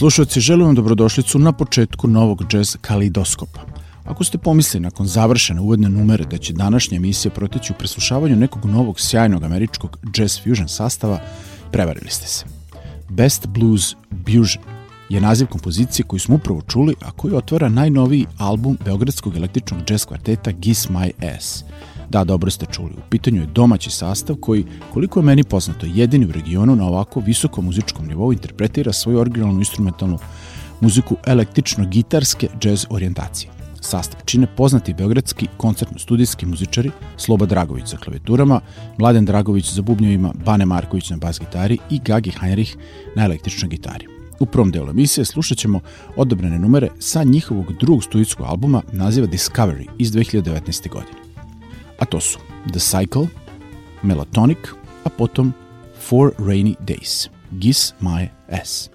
slušalci, želim vam dobrodošlicu na početku novog jazz kalidoskopa. Ako ste pomislili nakon završene uvodne numere da će današnja emisija proteći u preslušavanju nekog novog sjajnog američkog jazz fusion sastava, prevarili ste se. Best Blues Fusion je naziv kompozicije koju smo upravo čuli, a koji otvara najnoviji album Beogradskog električnog jazz kvarteta Kiss My Ass. Da, dobro ste čuli. U pitanju je domaći sastav koji, koliko je meni poznato, jedini u regionu na ovako visokom muzičkom nivou interpretira svoju originalnu instrumentalnu muziku električno-gitarske jazz orijentacije. Sastav čine poznati beogradski koncertno-studijski muzičari Sloba Dragović za klavijaturama, Mladen Dragović za bubnjevima, Bane Marković na bas gitari i Gagi Heinrich na električnoj gitari. U prvom delu emisije slušat ćemo odobrene numere sa njihovog drugog studijskog albuma naziva Discovery iz 2019. godine. A to su The Cycle, Melatonic, a potom Four Rainy Days, Giss My Ass.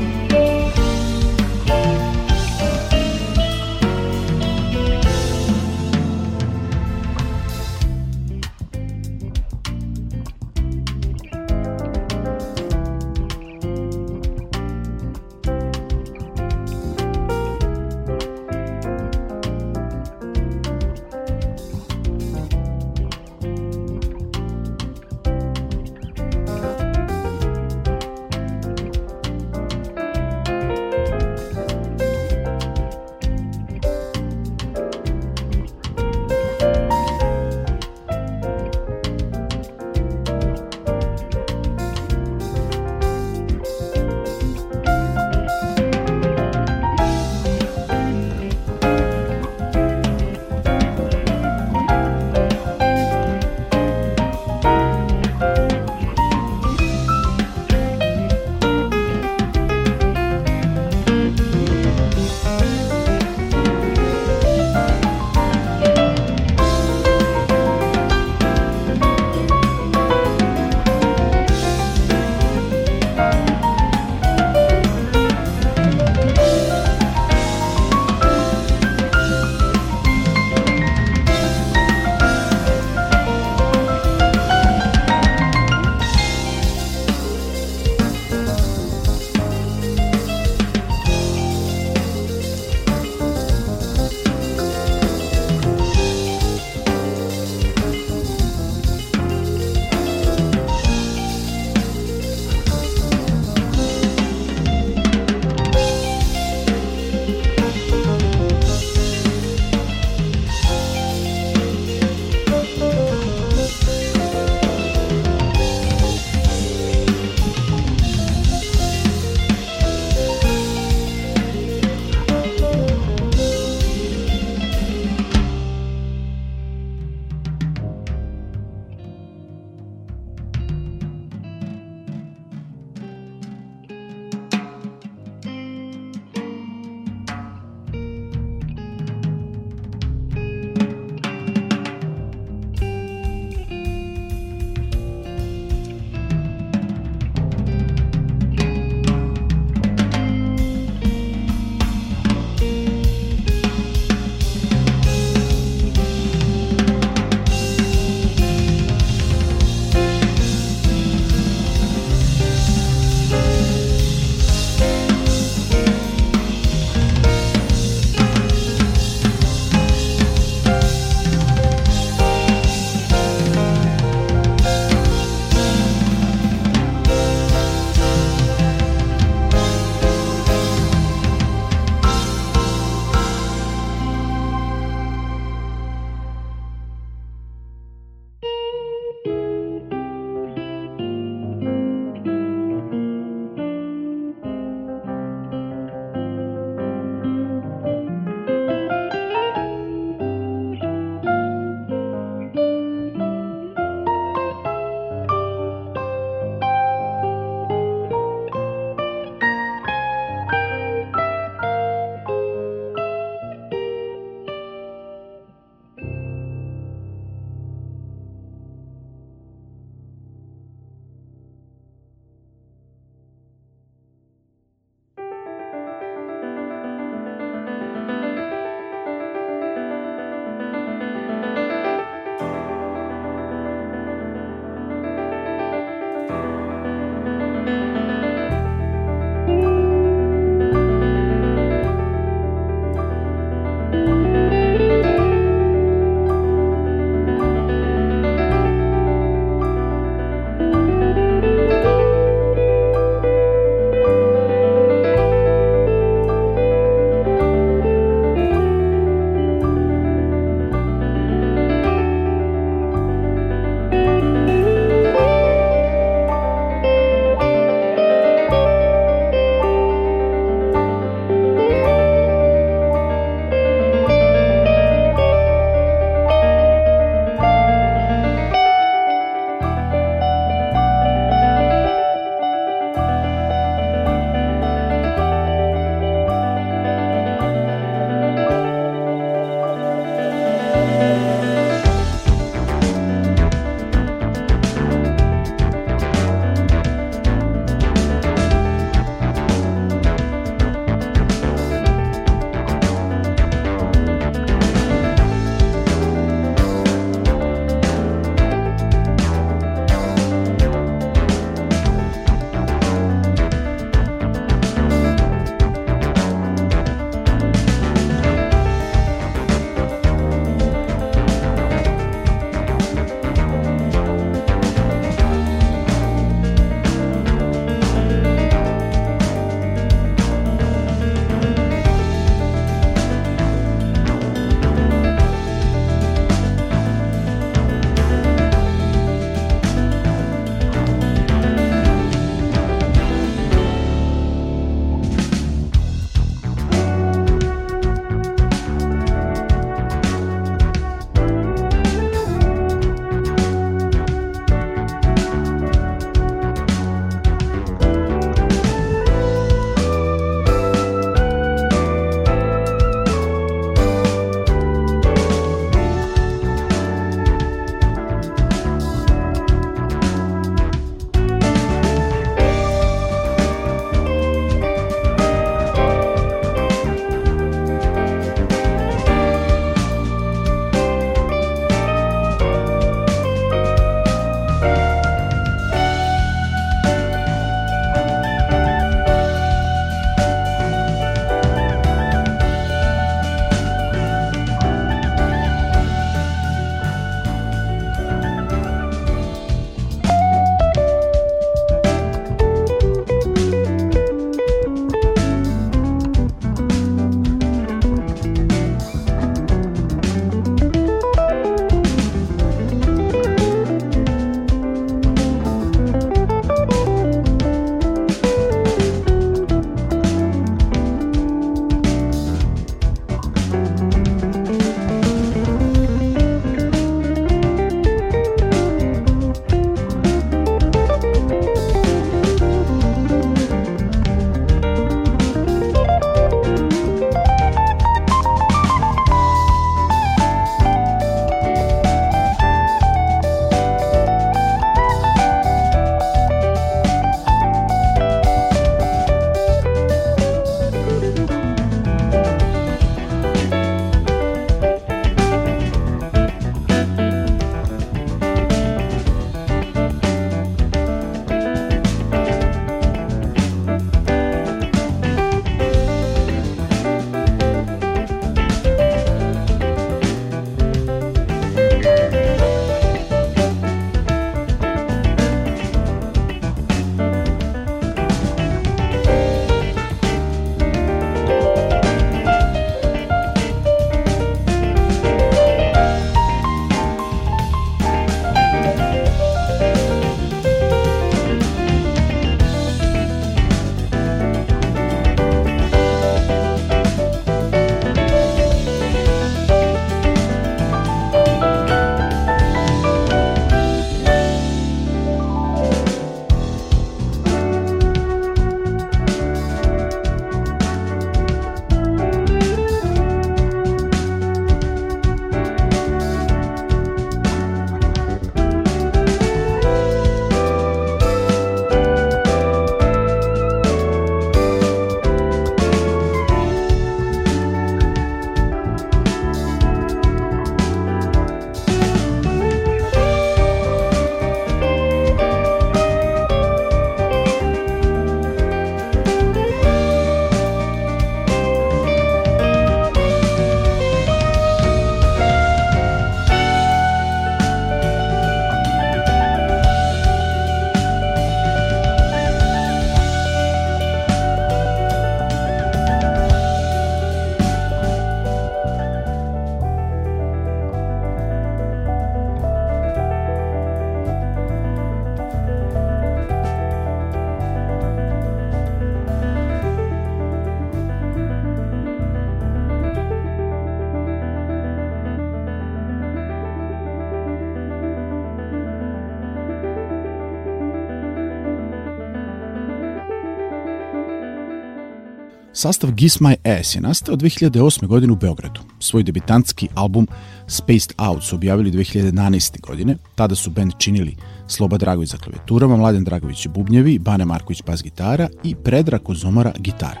Sastav Kiss My Ass je nastao 2008. godine u Beogradu. Svoj debitantski album Spaced Out su objavili 2011. godine. Tada su band činili Sloba Dragović za klavijaturama, Mladen Dragović bubnjevi, Bane Marković bas gitara i Predrag Kozomara gitara.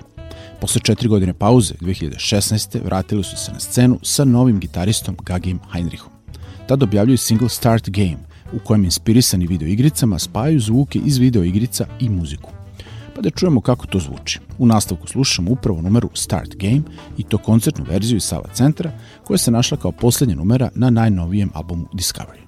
Posle četiri godine pauze, 2016. vratili su se na scenu sa novim gitaristom Gagim Heinrichom. Tada objavljuju single Start Game, u kojem inspirisani videoigricama spajaju zvuke iz videoigrica i muziku. Pa da čujemo kako to zvuči. U nastavku slušamo upravo numeru Start Game i to koncertnu verziju iz Sava centra koja se našla kao poslednja numera na najnovijem albumu Discovery.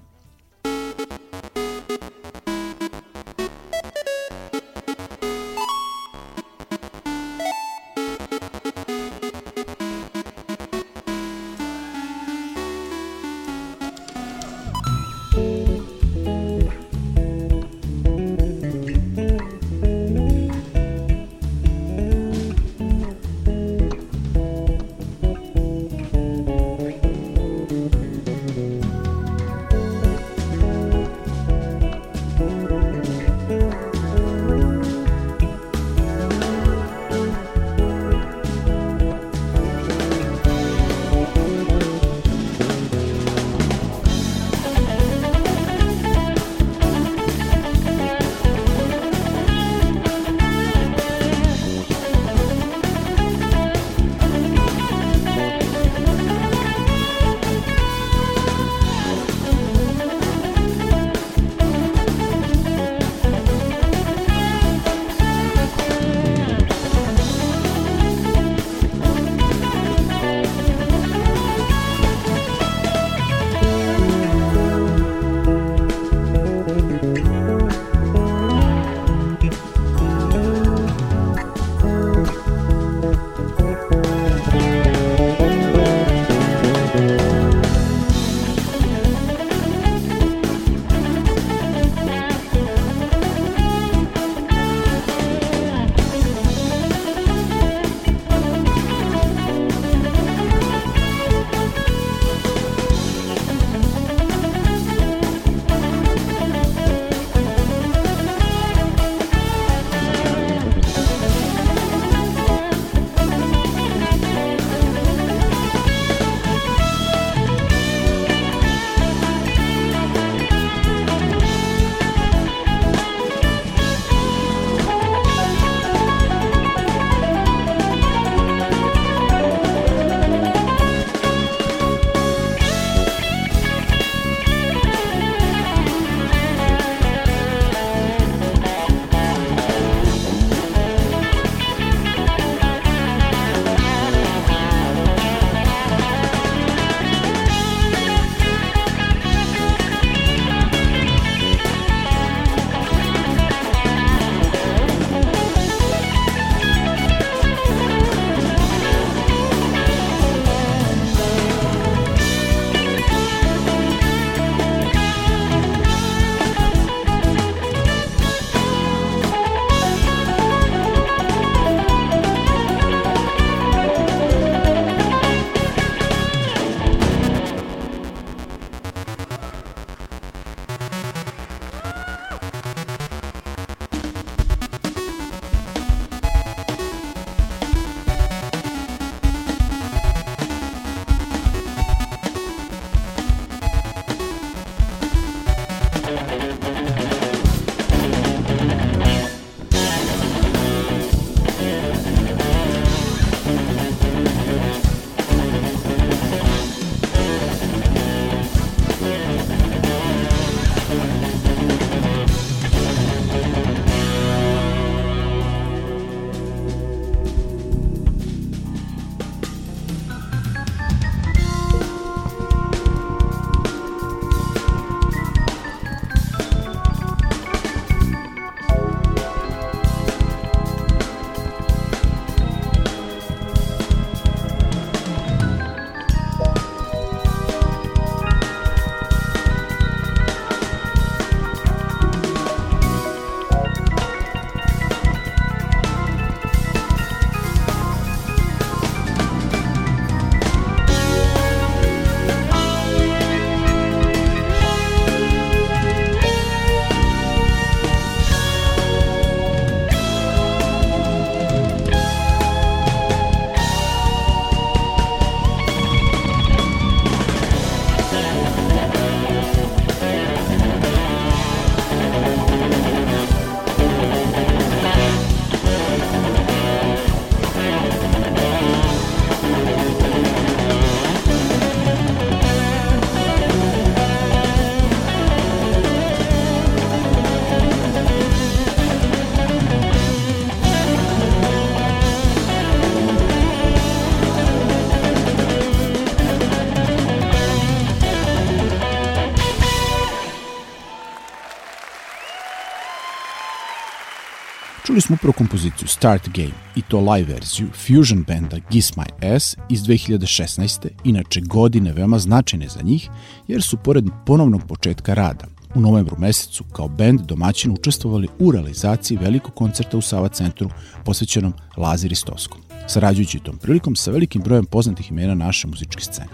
Smo upravo kompoziciju Start Game i to live verziju fusion benda Kiss My Ass iz 2016. inače godine veoma značajne za njih jer su pored ponovnog početka rada u novembru mesecu kao bend domaćin učestvovali u realizaciji velikog koncerta u Sava centru posvećenom Lazi Ristoskom, sarađujući tom prilikom sa velikim brojem poznatih imena naše muzičke scene.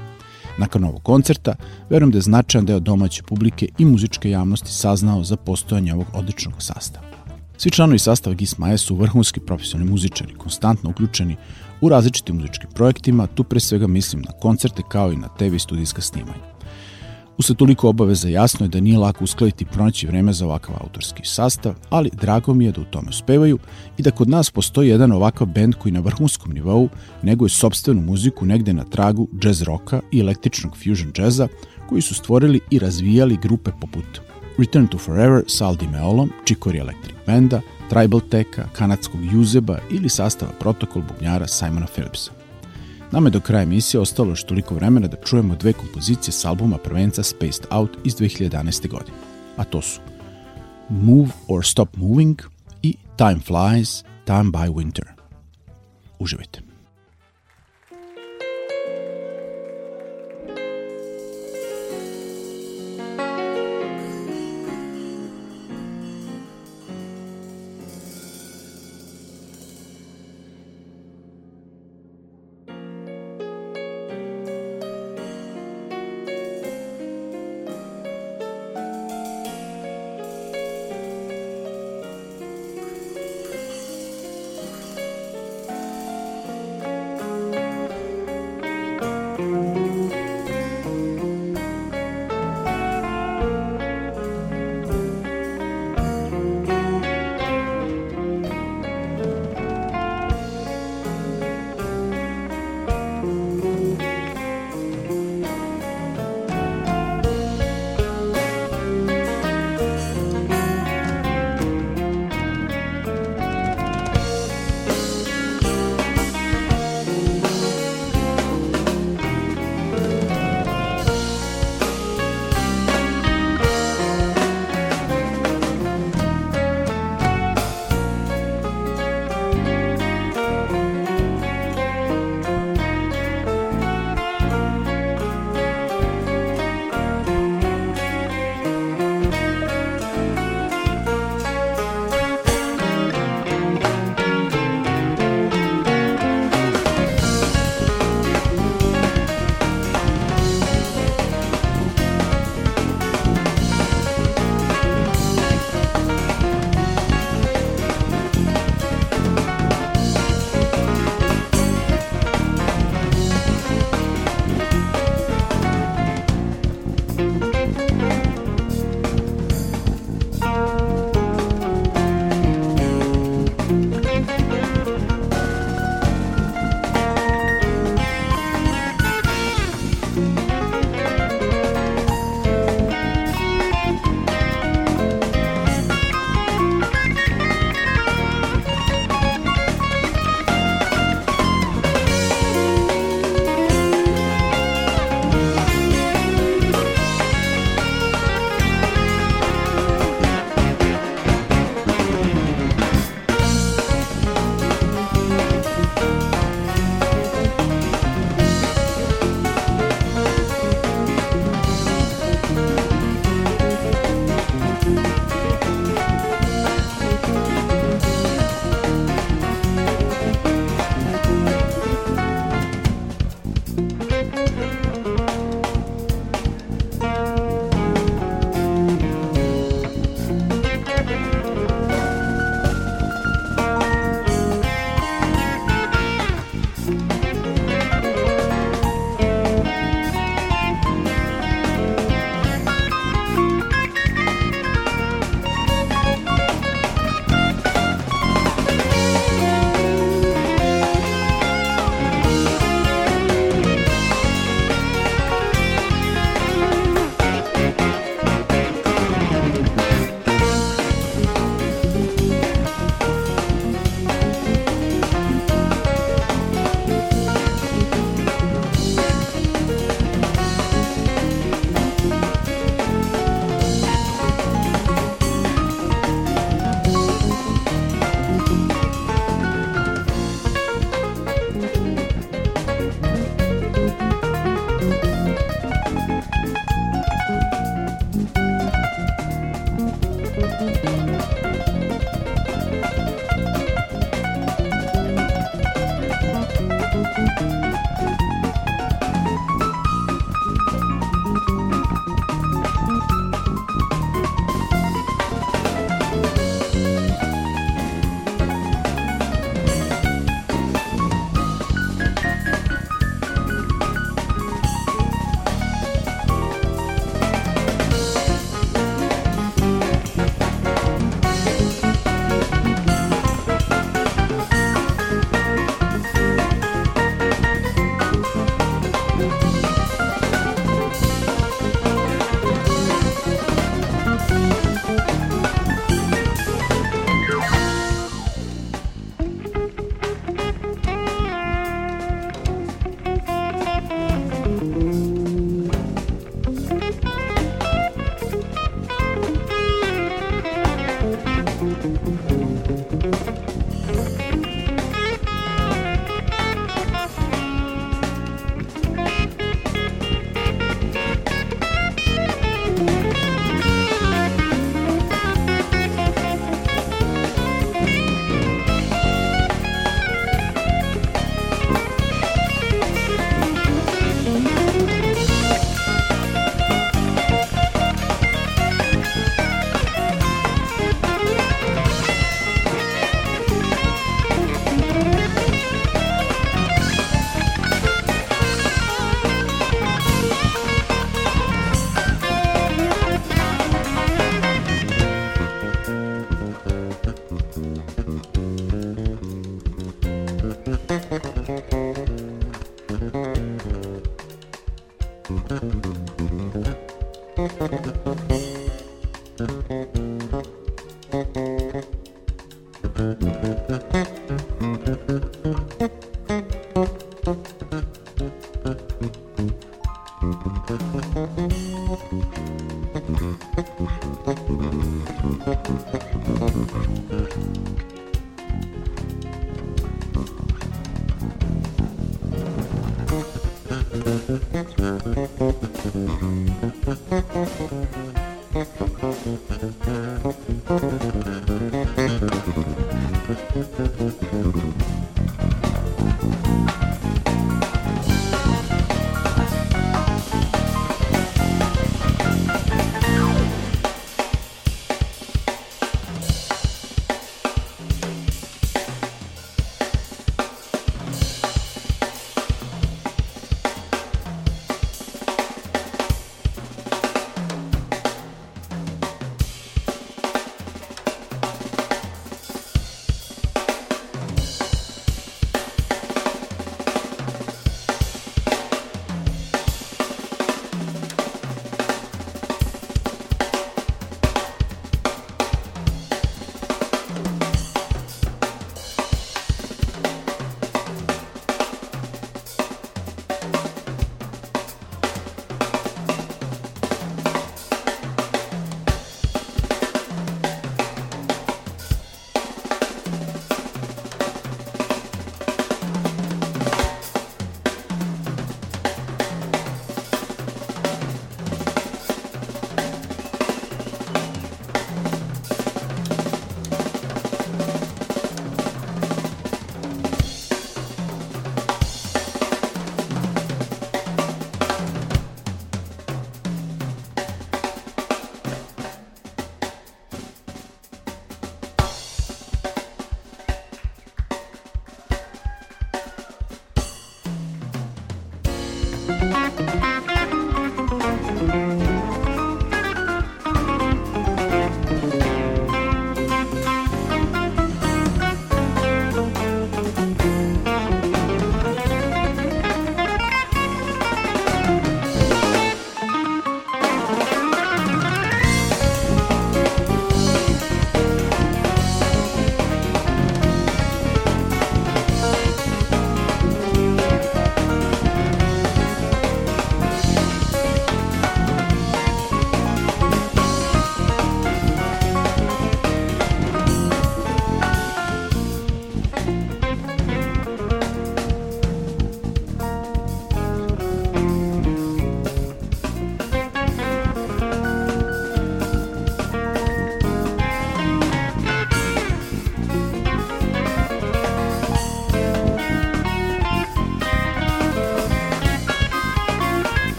Nakon ovog koncerta, verujem da je značajan deo domaće publike i muzičke javnosti saznao za postojanje ovog odličnog sastava. Svi članovi sastava Gismaje su vrhunski profesionalni muzičari, konstantno uključeni u različitim muzičkim projektima, tu pre svega mislim na koncerte kao i na TV studijska snimanja. Usled toliko obaveza jasno je da nije lako uskladiti pronaći vreme za ovakav autorski sastav, ali drago mi je da u tome uspevaju i da kod nas postoji jedan ovakav bend koji na vrhunskom nivou neguje sobstvenu muziku negde na tragu jazz roka i električnog fusion jazza koji su stvorili i razvijali grupe poput Return to Forever sa Aldi Meolom, Chicory Electric Banda, Tribal Teka, kanadskog Juzeba ili sastava Protokol bubnjara Simona Phillipsa. Nama je do kraja emisije ostalo još toliko vremena da čujemo dve kompozicije s albuma prvenca Spaced Out iz 2011. godine, a to su Move or Stop Moving i Time Flies, Time by Winter. Uživajte.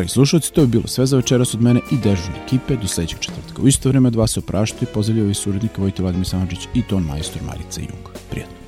Dragi slušalci, to je bilo sve za večeras od mene i dežurne ekipe. Do sledećeg četvrtka. U isto vreme od vas se opraštaju i pozdravljaju suradnika Vojte Vladimir Samadžić i ton majstor Marica Jung. Prijatno.